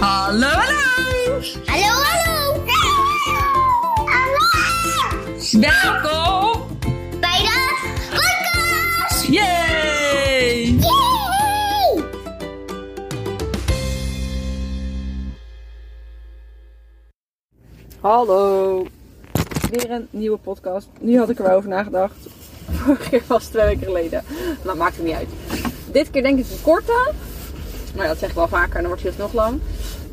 Hallo, hallo! Hallo, hallo! Hallo! Welkom Bij de podcast! Yay! Yay! Hallo. Weer een nieuwe podcast. Nu had ik er wel over nagedacht. Vorige keer was twee weken geleden. Maar maakt het niet uit. Dit keer denk ik een korte. Maar dat zeg ik wel vaker en dan wordt het nog lang.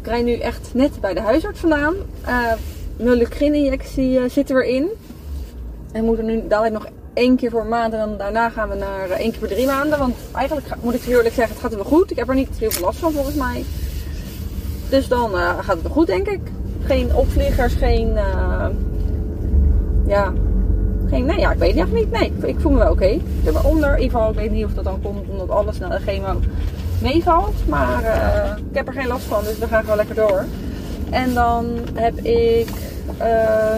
Rij nu echt net bij de huisarts vandaan. Uh, mijn Lucrin-injectie uh, zit er weer in. En we moeten nu dadelijk nog één keer voor een maand. En dan daarna gaan we naar uh, één keer per drie maanden. Want eigenlijk moet ik eerlijk zeggen, het gaat er wel goed. Ik heb er niet heel veel last van volgens mij. Dus dan gaat het wel goed denk ik geen opvliegers, geen. Uh, ja. Geen, nee, ja, ik weet het niet. Nee, ik, voel me wel oké. Okay. Zit eronder. In ieder geval, ik weet niet of dat dan komt omdat alles naar de chemo meevalt. Maar uh, ik heb er geen last van, dus dan ga ik wel lekker door. En dan heb ik. Uh,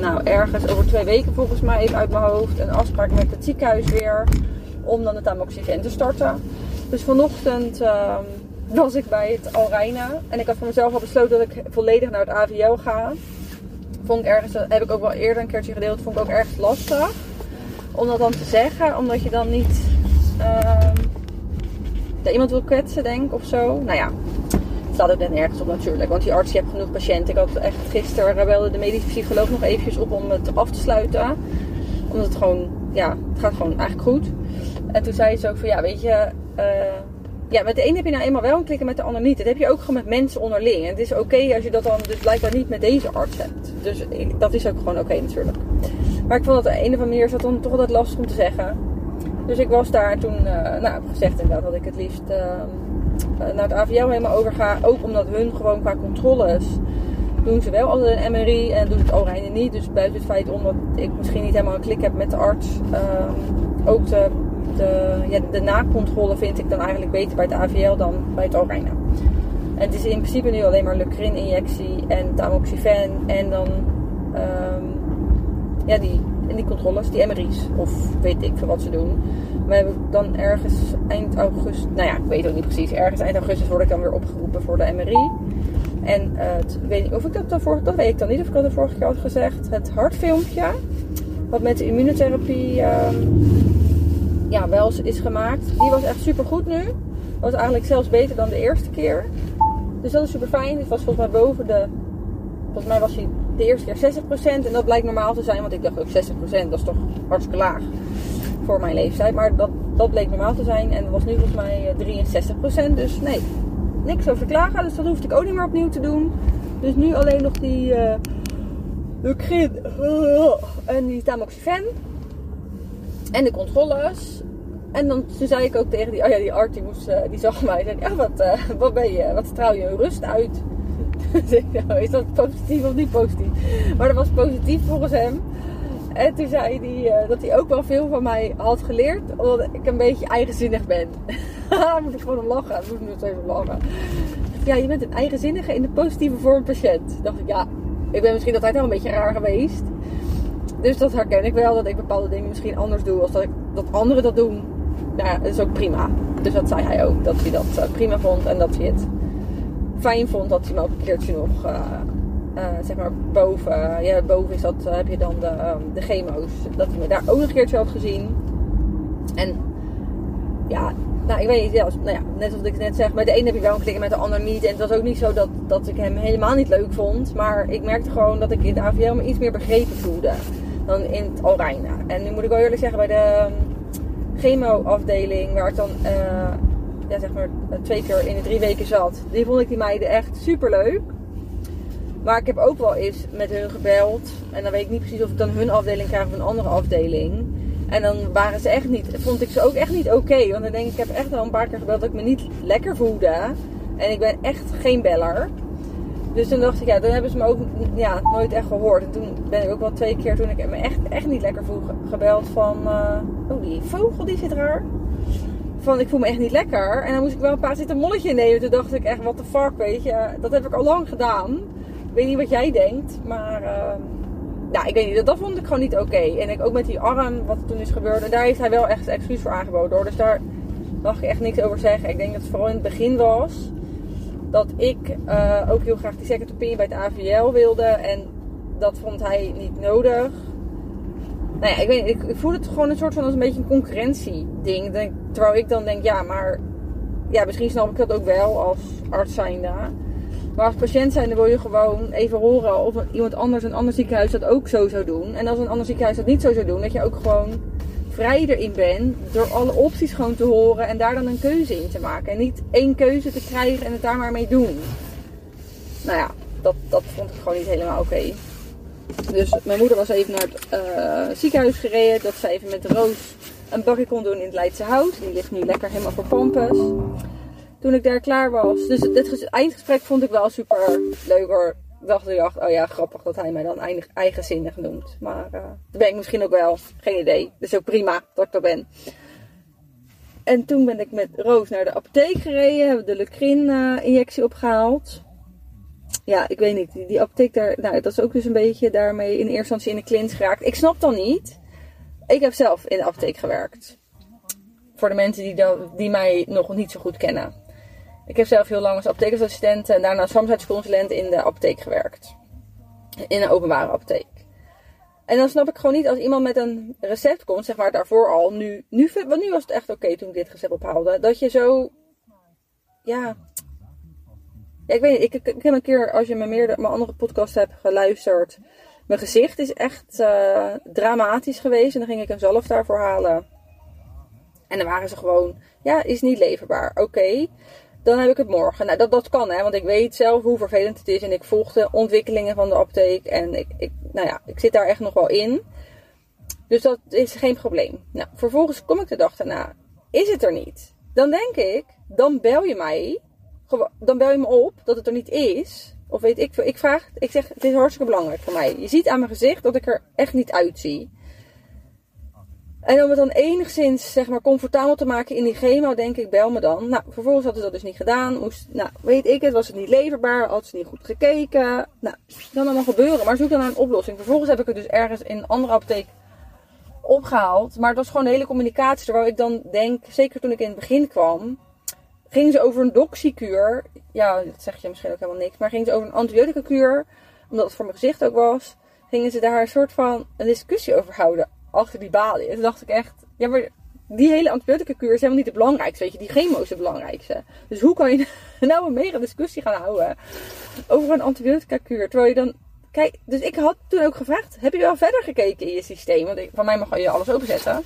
nou, ergens over twee weken volgens mij even uit mijn hoofd een afspraak met het ziekenhuis weer. Om dan het tamoxifen te starten. Dus vanochtend was ik bij het Alreina. En ik had voor mezelf al besloten dat ik volledig naar het AVL ga. Vond ik ergens, heb ik ook wel eerder een keertje gedeeld, vond ik ook ergens lastig. Om dat dan te zeggen, omdat je dan niet uh, dat iemand wil kwetsen, denk of zo. Nou ja, het staat ook net nergens op natuurlijk, want die arts die heeft genoeg patiënten. Ik had echt gisteren belde de medische psycholoog nog eventjes op om het af te sluiten. Omdat het gewoon, ja, het gaat gewoon eigenlijk goed. En toen zei ze ook van, ja, weet je... Uh, ja, met de een heb je nou eenmaal wel een klik en met de ander niet. Dat heb je ook gewoon met mensen onderling. En het is oké als je dat dan dus blijkbaar niet met deze arts hebt. Dus dat is ook gewoon oké natuurlijk. Maar ik vond dat op een of andere manier zat dan toch altijd lastig om te zeggen. Dus ik was daar toen, uh, nou, gezegd inderdaad dat ik het liefst uh, naar het AVL helemaal overga. Ook omdat hun gewoon qua controles doen ze wel altijd een MRI en doet het Alreine niet. Dus buiten het feit omdat ik misschien niet helemaal een klik heb met de arts. Uh, ook de de, ja, de nakontrole vind ik dan eigenlijk beter bij het AVL dan bij het Alreina. En het is in principe nu alleen maar Lucrin-injectie en tamoxifen en dan um, ja, die, en die controles, die MRI's of weet ik veel wat ze doen. Hebben dan ergens eind augustus, nou ja, ik weet ook niet precies, ergens eind augustus word ik dan weer opgeroepen voor de MRI. En uh, het, weet niet of ik dat daarvoor, dat weet ik dan niet of ik dat de vorige keer had gezegd. Het hartfilmpje, wat met de immunotherapie uh, ja, wel is gemaakt. Die was echt super goed nu. Was eigenlijk zelfs beter dan de eerste keer. Dus dat is super fijn. Het was volgens mij boven de. Volgens mij was hij de eerste keer 60%. En dat blijkt normaal te zijn. Want ik dacht ook 60%, dat is toch hartstikke laag. Voor mijn leeftijd. Maar dat, dat bleek normaal te zijn. En was nu volgens mij 63%. Dus nee, niks over klagen. Dus dat hoefde ik ook niet meer opnieuw te doen. Dus nu alleen nog die. Uh, Lucrin en die tamoxifen. En de controles. En dan toen zei ik ook tegen die, oh ja, die arts die, moest, die zag mij. Zei, ja, wat, uh, wat ben je, wat straal je rust uit? nou, is dat positief of niet positief? Maar dat was positief volgens hem. En toen zei hij uh, dat hij ook wel veel van mij had geleerd. Omdat ik een beetje eigenzinnig ben. Daar moet ik gewoon om lachen. moet ik even lachen. Ja, je bent een eigenzinnige in de positieve vorm patiënt. dacht ik, ja, ik ben misschien altijd wel een beetje raar geweest. Dus dat herken ik wel, dat ik bepaalde dingen misschien anders doe als dat, ik, dat anderen dat doen. Nou ja, dat is ook prima. Dus dat zei hij ook, dat hij dat prima vond en dat hij het fijn vond dat hij me ook een keertje nog, uh, uh, zeg maar, boven, ja, boven is dat, uh, heb je dan de, um, de chemo's, dat hij me daar ook een keertje had gezien. En ja, nou, ik weet niet, ja, nou ja, net zoals ik net zeg, met de een heb je wel een klik met de ander niet. En het was ook niet zo dat, dat ik hem helemaal niet leuk vond. Maar ik merkte gewoon dat ik in de AVL me iets meer begrepen voelde dan in het Alreina. En nu moet ik wel eerlijk zeggen, bij de chemo-afdeling, waar ik dan uh, ja, zeg maar twee keer in de drie weken zat, die vond ik die meiden echt super leuk. Maar ik heb ook wel eens met hun gebeld. En dan weet ik niet precies of ik dan hun afdeling krijg of een andere afdeling. En dan waren ze echt niet, vond ik ze ook echt niet oké. Want dan denk ik, ik heb echt al een paar keer gebeld dat ik me niet lekker voelde. En ik ben echt geen beller. Dus toen dacht ik, ja, dan hebben ze me ook ja, nooit echt gehoord. En toen ben ik ook wel twee keer, toen ik me echt, echt niet lekker voel, gebeld van... Uh, oh, die vogel, die zit raar. Van, ik voel me echt niet lekker. En dan moest ik wel een paar zitten molletje nemen. Toen dacht ik echt, what the fuck, weet je. Dat heb ik al lang gedaan. Ik weet niet wat jij denkt, maar... Uh, nou, ik weet niet, dat, dat vond ik gewoon niet oké. En ik, ook met die arm, wat er toen is gebeurd. En daar heeft hij wel echt excuus voor aangeboden hoor. Dus daar mag ik echt niks over zeggen. Ik denk dat het vooral in het begin was dat ik eh, ook heel graag die second opinion bij het AVL wilde. En dat vond hij niet nodig. Nou ja, ik, weet, ik, voel het gewoon een soort van als een beetje een concurrentieding. Terwijl ik dan denk, ja, maar ja, misschien snap ik dat ook wel als arts zijnde. Maar als patiënt zijnde wil je gewoon even horen of iemand anders, een ander ziekenhuis dat ook zo zou doen. En als een ander ziekenhuis dat niet zo zou doen, dat je ook gewoon vrij erin bent door alle opties gewoon te horen en daar dan een keuze in te maken. En niet één keuze te krijgen en het daar maar mee doen. Nou ja, dat, dat vond ik gewoon niet helemaal oké. Dus mijn moeder was even naar het eh, ziekenhuis gereden. Dat ze even met Roos een bakje kon doen in het Leidse Hout. Die ligt nu lekker helemaal voor Pampus. Toen ik daar klaar was. Dus dit ges- eindgesprek vond ik wel super leuk hoor. Dacht, oh ja, grappig dat hij mij dan eigen- eigenzinnig noemt. Maar eh, dat ben ik misschien ook wel. Geen idee. Dus ook prima dat ik dat ben. En toen ben ik met Roos naar de apotheek gereden. Hebben de Lucrin-injectie opgehaald. Ja, ik weet niet. Die, die apotheek daar, nou, dat is ook dus een beetje daarmee in eerste instantie in de klins geraakt. Ik snap dan niet. Ik heb zelf in de apotheek gewerkt. Voor de mensen die, die mij nog niet zo goed kennen. Ik heb zelf heel lang als apothekersassistent en daarna als farmaceutische in de apotheek gewerkt. In een openbare apotheek. En dan snap ik gewoon niet als iemand met een recept komt, zeg maar daarvoor al, nu, nu, want nu was het echt oké toen ik dit recept ophaalde, dat je zo, ja, ja ik weet niet, ik, ik, heb een keer, als je mijn, meerdere, mijn andere podcast hebt geluisterd, mijn gezicht is echt eh, dramatisch geweest en dan ging ik een zalf daarvoor halen. En dan waren ze gewoon, ja, is niet leverbaar. Oké, dan heb ik het morgen. Nou, dat, dat kan hè, want ik weet zelf hoe vervelend het is. En ik volg de ontwikkelingen van de apotheek. En ik, ik, nou ja, ik zit daar echt nog wel in. Dus dat is geen probleem. Nou, vervolgens kom ik de dag daarna. Is het er niet? Dan denk ik, dan bel je mij. Dan bel je me op dat het er niet is. Of weet ik veel. Ik vraag, ik zeg, het is hartstikke belangrijk voor mij. Je ziet aan mijn gezicht dat ik er echt niet uitzie. En om het dan enigszins zeg maar, comfortabel te maken in die chemo, denk ik, bel me dan. Nou, vervolgens hadden ze dat dus niet gedaan. Nou, weet ik het, was het niet leverbaar, had ze niet goed gekeken. Nou, kan allemaal gebeuren, maar zoek dan naar een oplossing. Vervolgens heb ik het dus ergens in een andere apotheek opgehaald. Maar het was gewoon de hele communicatie. Terwijl ik dan denk, zeker toen ik in het begin kwam, ging ze over een doxykuur. Ja, dat zeg je misschien ook helemaal niks. Maar ging ze over een antibiotica kuur, omdat het voor mijn gezicht ook was. Gingen ze daar een soort van een discussie over houden achter die balie. En toen dacht ik echt, ja maar die hele antibiotica kuur is helemaal niet het belangrijkste. Weet je, die chemo is het belangrijkste. Dus hoe kan je nou een mega discussie gaan houden over een antibiotica kuur? Terwijl je dan, kijk, dus ik had toen ook gevraagd, heb je wel verder gekeken in je systeem? Want van mij mag je alles openzetten.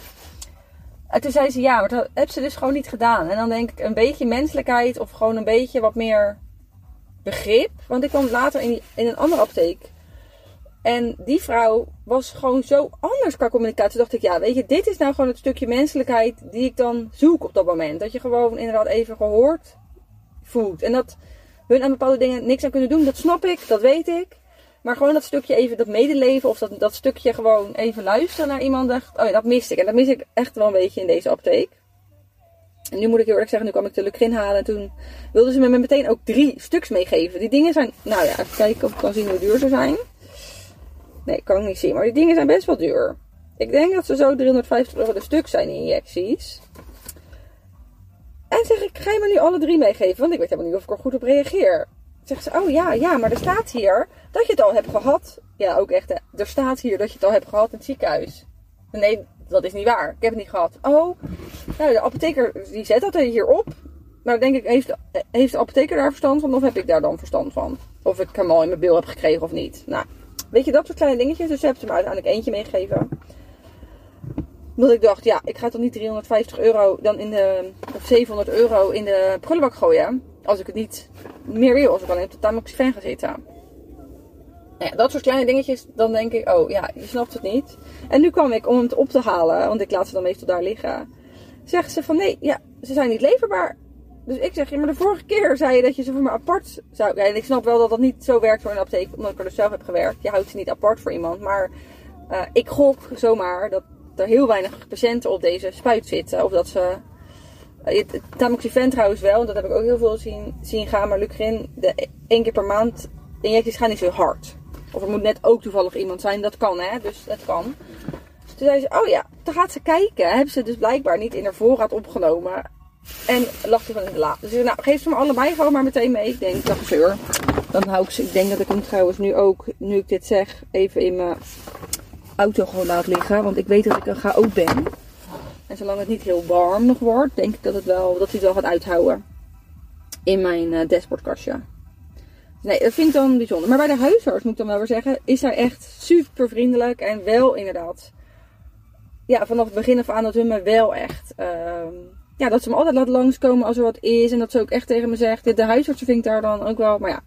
En toen zei ze ja, maar dat heb ze dus gewoon niet gedaan. En dan denk ik een beetje menselijkheid of gewoon een beetje wat meer begrip. Want ik kwam later in, in een andere apotheek. En die vrouw was gewoon zo anders qua communicatie. Toen dacht ik, ja, weet je, dit is nou gewoon het stukje menselijkheid die ik dan zoek op dat moment. Dat je gewoon inderdaad even gehoord voelt. En dat hun aan bepaalde dingen niks aan kunnen doen, dat snap ik, dat weet ik. Maar gewoon dat stukje even, dat medeleven of dat, dat stukje gewoon even luisteren naar iemand. Dacht, oh dat miste ik. En dat mis ik echt wel een beetje in deze apotheek. En nu moet ik heel eerlijk zeggen, nu kwam ik de Lucrin halen. En toen wilden ze me meteen ook drie stuks meegeven. Die dingen zijn, nou ja, even kijken of ik kan zien hoe duur ze zijn. Nee, kan ik niet zien. Maar die dingen zijn best wel duur. Ik denk dat ze zo 350 euro de stuk zijn, die injecties. En zeg ik, ga je me nu alle drie meegeven? Want ik weet helemaal niet of ik er goed op reageer. Zegt ze, oh ja, ja, maar er staat hier dat je het al hebt gehad. Ja, ook echt, er staat hier dat je het al hebt gehad in het ziekenhuis. Nee, dat is niet waar. Ik heb het niet gehad. Oh, nou, de apotheker die zet dat hierop. Nou, denk ik, heeft, heeft de apotheker daar verstand van? Of heb ik daar dan verstand van? Of ik hem al in mijn bil heb gekregen of niet? Nou, weet je, dat soort kleine dingetjes. Dus heeft ze me uiteindelijk eentje meegegeven. Omdat ik dacht, ja, ik ga toch niet 350 euro dan in de, of 700 euro in de prullenbak gooien. Als ik het niet meer wil. Als ik alleen op de tamoxifen ga zitten. Nou ja, dat soort kleine dingetjes, dan denk ik, oh ja, je snapt het niet. En nu kwam ik om hem op te halen, want ik laat ze dan meestal daar liggen. Zegt ze van nee, ja, ze zijn niet leverbaar. Dus ik zeg, ja, maar de vorige keer zei je dat je ze voor me apart zou... Ja, en ik snap wel dat dat niet zo werkt voor een apotheek, omdat ik er dus zelf heb gewerkt. Je houdt ze niet apart voor iemand. Maar uh, ik gok zomaar dat er heel weinig patiënten op deze spuit zitten. Of dat ze... Uh, Tamoxifen trouwens wel, dat heb ik ook heel veel zien, zien gaan. Maar Lucrin, de één keer per maand injecties gaan niet zo hard. Of er moet net ook toevallig iemand zijn, dat kan hè, dus dat kan. Toen zei ze, oh ja, dan gaat ze kijken. Hebben ze dus blijkbaar niet in haar voorraad opgenomen. En lag hij gewoon in de la. Dus ik zei, nou, geef ze me allebei gewoon maar meteen mee. Ik denk, dag zeur. Dan hou ik ze, ik denk dat ik hem trouwens nu ook, nu ik dit zeg, even in mijn auto gewoon laat liggen. Want ik weet dat ik een chaot ben. En zolang het niet heel warm nog wordt, denk ik dat, het wel, dat hij het wel gaat uithouden. In mijn eh, dashboardkastje. Nee, dat vind ik dan bijzonder. Maar bij de huisarts moet ik dan wel weer zeggen, is hij echt super vriendelijk en wel inderdaad. Ja, vanaf het begin af aan dat hun me wel echt. ehm, ja, dat ze me altijd laat langskomen als er wat is. En dat ze ook echt tegen me zegt. De huisarts vind ik daar dan ook wel. Maar ja,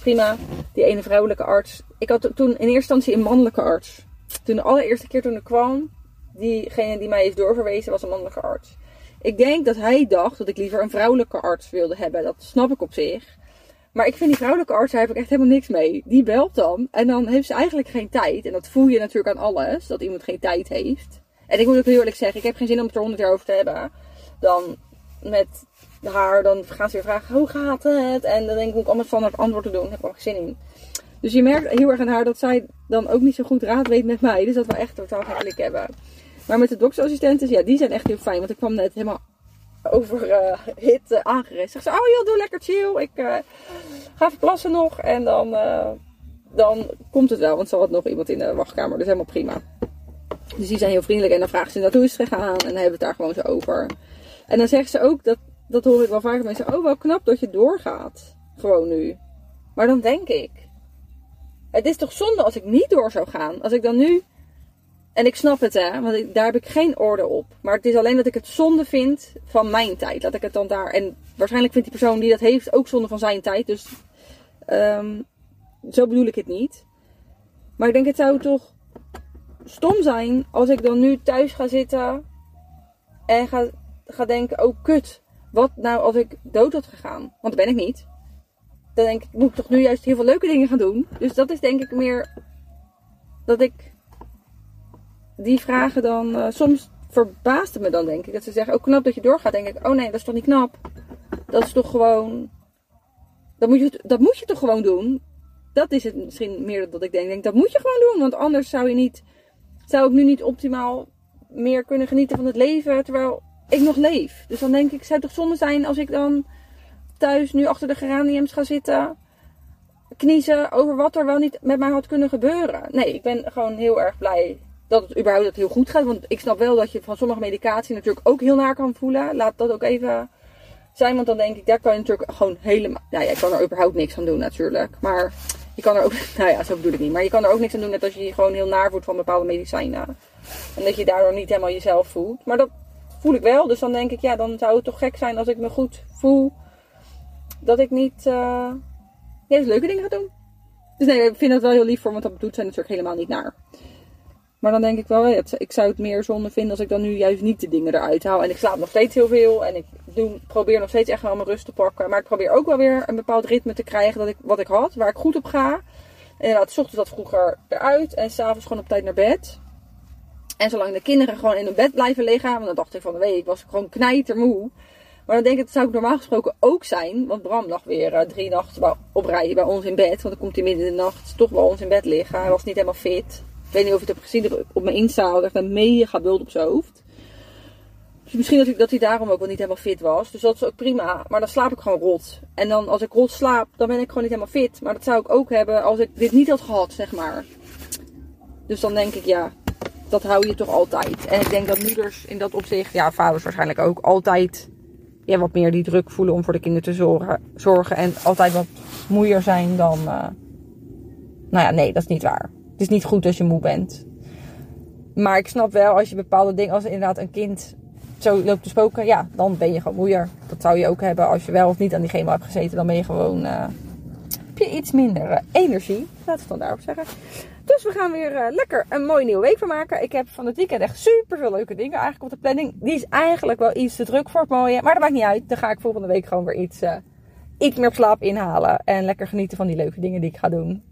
prima. Die ene vrouwelijke arts. Ik had toen in eerste instantie een mannelijke arts. Toen de allereerste keer toen ik kwam, diegene die mij is doorverwezen was een mannelijke arts. Ik denk dat hij dacht dat ik liever een vrouwelijke arts wilde hebben. Dat snap ik op zich. Maar ik vind die vrouwelijke arts, daar heb ik echt helemaal niks mee. Die belt dan en dan heeft ze eigenlijk geen tijd. En dat voel je natuurlijk aan alles, dat iemand geen tijd heeft. En ik moet ook heel eerlijk zeggen, ik heb geen zin om het er honderd jaar over te hebben. Dan met haar, dan gaan ze weer vragen, hoe gaat het? En dan denk ik, moet ik allemaal standaard antwoord te doen. Daar heb ik ook geen zin in. Dus je merkt heel erg aan haar dat zij dan ook niet zo goed raad weet met mij. Dus dat we echt totaal geen klik hebben. Maar met de doktersassistenten, ja, die zijn echt heel fijn. Want ik kwam net helemaal over eh hit uh, aangerest. Zeg ze, oh joh, doe lekker chill. Ik eh, ga even plassen nog. En dan, eh, dan komt het wel. Want ze had nog iemand in de wachtkamer. Dus helemaal prima. Dus die zijn heel vriendelijk. En dan vragen ze inderdaad hoe is het gegaan. En dan hebben we het daar gewoon zo over. En dan zegt ze ook, dat, dat hoor ik wel vaker mensen. Oh, wel knap dat je doorgaat. Gewoon nu. Maar dan denk ik. Het is toch zonde als ik niet door zou gaan. Als ik dan nu en ik snap het, hè, want daar heb ik geen orde op. Maar het is alleen dat ik het zonde vind van mijn tijd. Laat ik het dan daar. En waarschijnlijk vindt die persoon die dat heeft ook zonde van zijn tijd. Dus ehm, zo bedoel ik het niet. Maar ik denk, het zou toch stom zijn als ik dan nu thuis ga zitten en ga, ga denken: oh kut, wat nou als ik dood had gegaan? Want dat ben ik niet. Dan denk ik, moet ik toch nu juist heel veel leuke dingen gaan doen. Dus dat is denk ik meer dat ik die vragen dan. eh, soms verbaast het me dan, denk ik. Dat ze zeggen: Oh, knap dat je doorgaat. Denk ik: Oh nee, dat is toch niet knap? Dat is toch gewoon. Dat moet je, dat moet je toch gewoon doen? Dat is het misschien meer dat ik denk. denk. Dat moet je gewoon doen. Want anders zou je niet. Zou ik nu niet optimaal meer kunnen genieten van het leven. Terwijl ik nog leef. Dus dan denk ik: Zou het toch zonde zijn als ik dan thuis nu achter de geraniums ga zitten. Kniezen over wat er wel niet met mij had kunnen gebeuren. Nee, ik ben gewoon heel erg blij dat het überhaupt dat heel goed gaat. Want ik snap wel dat je van sommige medicatie natuurlijk ook heel naar kan voelen. Laat dat ook even zijn. Want dan denk ik, daar kan je natuurlijk gewoon helemaal... Nou ja, je kan er überhaupt niks aan doen natuurlijk. Maar je kan er ook... Nou ja, zo bedoel ik niet. Maar je kan er ook niks aan doen net als je je gewoon heel naar voelt van bepaalde medicijnen. En dat je daardoor niet helemaal jezelf voelt. Maar dat voel ik wel. Dus dan denk ik, ja, dan zou het toch gek zijn als ik me goed voel. Dat ik niet... juist leuke dingen ga doen. Dus nee, ik vind dat wel heel lief voor. Want dat doet zij natuurlijk helemaal niet naar. Maar dan denk ik wel, ik zou het meer zonde vinden als ik dan nu juist niet de dingen eruit haal. En ik slaap nog steeds heel veel. En ik doe, probeer nog steeds echt wel mijn rust te pakken. Maar ik probeer ook wel weer een bepaald ritme te krijgen dat ik, wat ik had. Waar ik goed op ga. En inderdaad, s ochtends wat vroeger eruit. En s'avonds gewoon op tijd naar bed. En zolang de kinderen gewoon in hun bed blijven liggen. Want dan dacht ik van de week, was ik gewoon knijtermoe. Maar dan denk ik, dat zou ik normaal gesproken ook zijn. Want Bram lag weer eh, drie nachten op rij bij ons in bed. Want dan komt hij midden in de nacht toch bij ons in bed liggen. Hij was niet helemaal fit. Ik weet niet of je het hebt gezien op- mijn Insta. Had echt een mega bult op zijn hoofd. Dus misschien dat, ik, dat hij daarom ook wel niet helemaal fit was. Dus dat is ook prima. Maar dan slaap ik gewoon rot. En dan als ik rot slaap, dan ben ik gewoon niet helemaal fit. Maar dat zou ik ook hebben als ik dit niet had gehad, zeg maar. Dus dan denk ik, ja, dat hou je toch altijd. En ik denk dat moeders in dat opzicht, ja, vaders waarschijnlijk ook, altijd ja, wat meer die druk voelen om voor de kinderen te zorgen. en altijd wat moeier zijn dan. eh, Nou ja, nee, dat is niet waar. Is niet goed als je moe bent. Maar ik snap wel als je bepaalde dingen, als inderdaad een kind zo loopt te spoken, ja, dan ben je gewoon moeier. Dat zou je ook hebben als je wel of niet aan die chemo hebt gezeten. Dan ben je gewoon. eh, heb je iets minder eh, energie. Laat het dan daarop zeggen. Dus we gaan weer eh, lekker een mooie nieuwe week van maken. Ik heb van het weekend echt super veel leuke dingen eigenlijk op de planning. Die is eigenlijk wel iets te druk voor het mooie. Maar dat maakt niet uit. Dan ga ik volgende week gewoon weer iets, iets meer slaap inhalen. En lekker genieten van die leuke dingen die ik ga doen.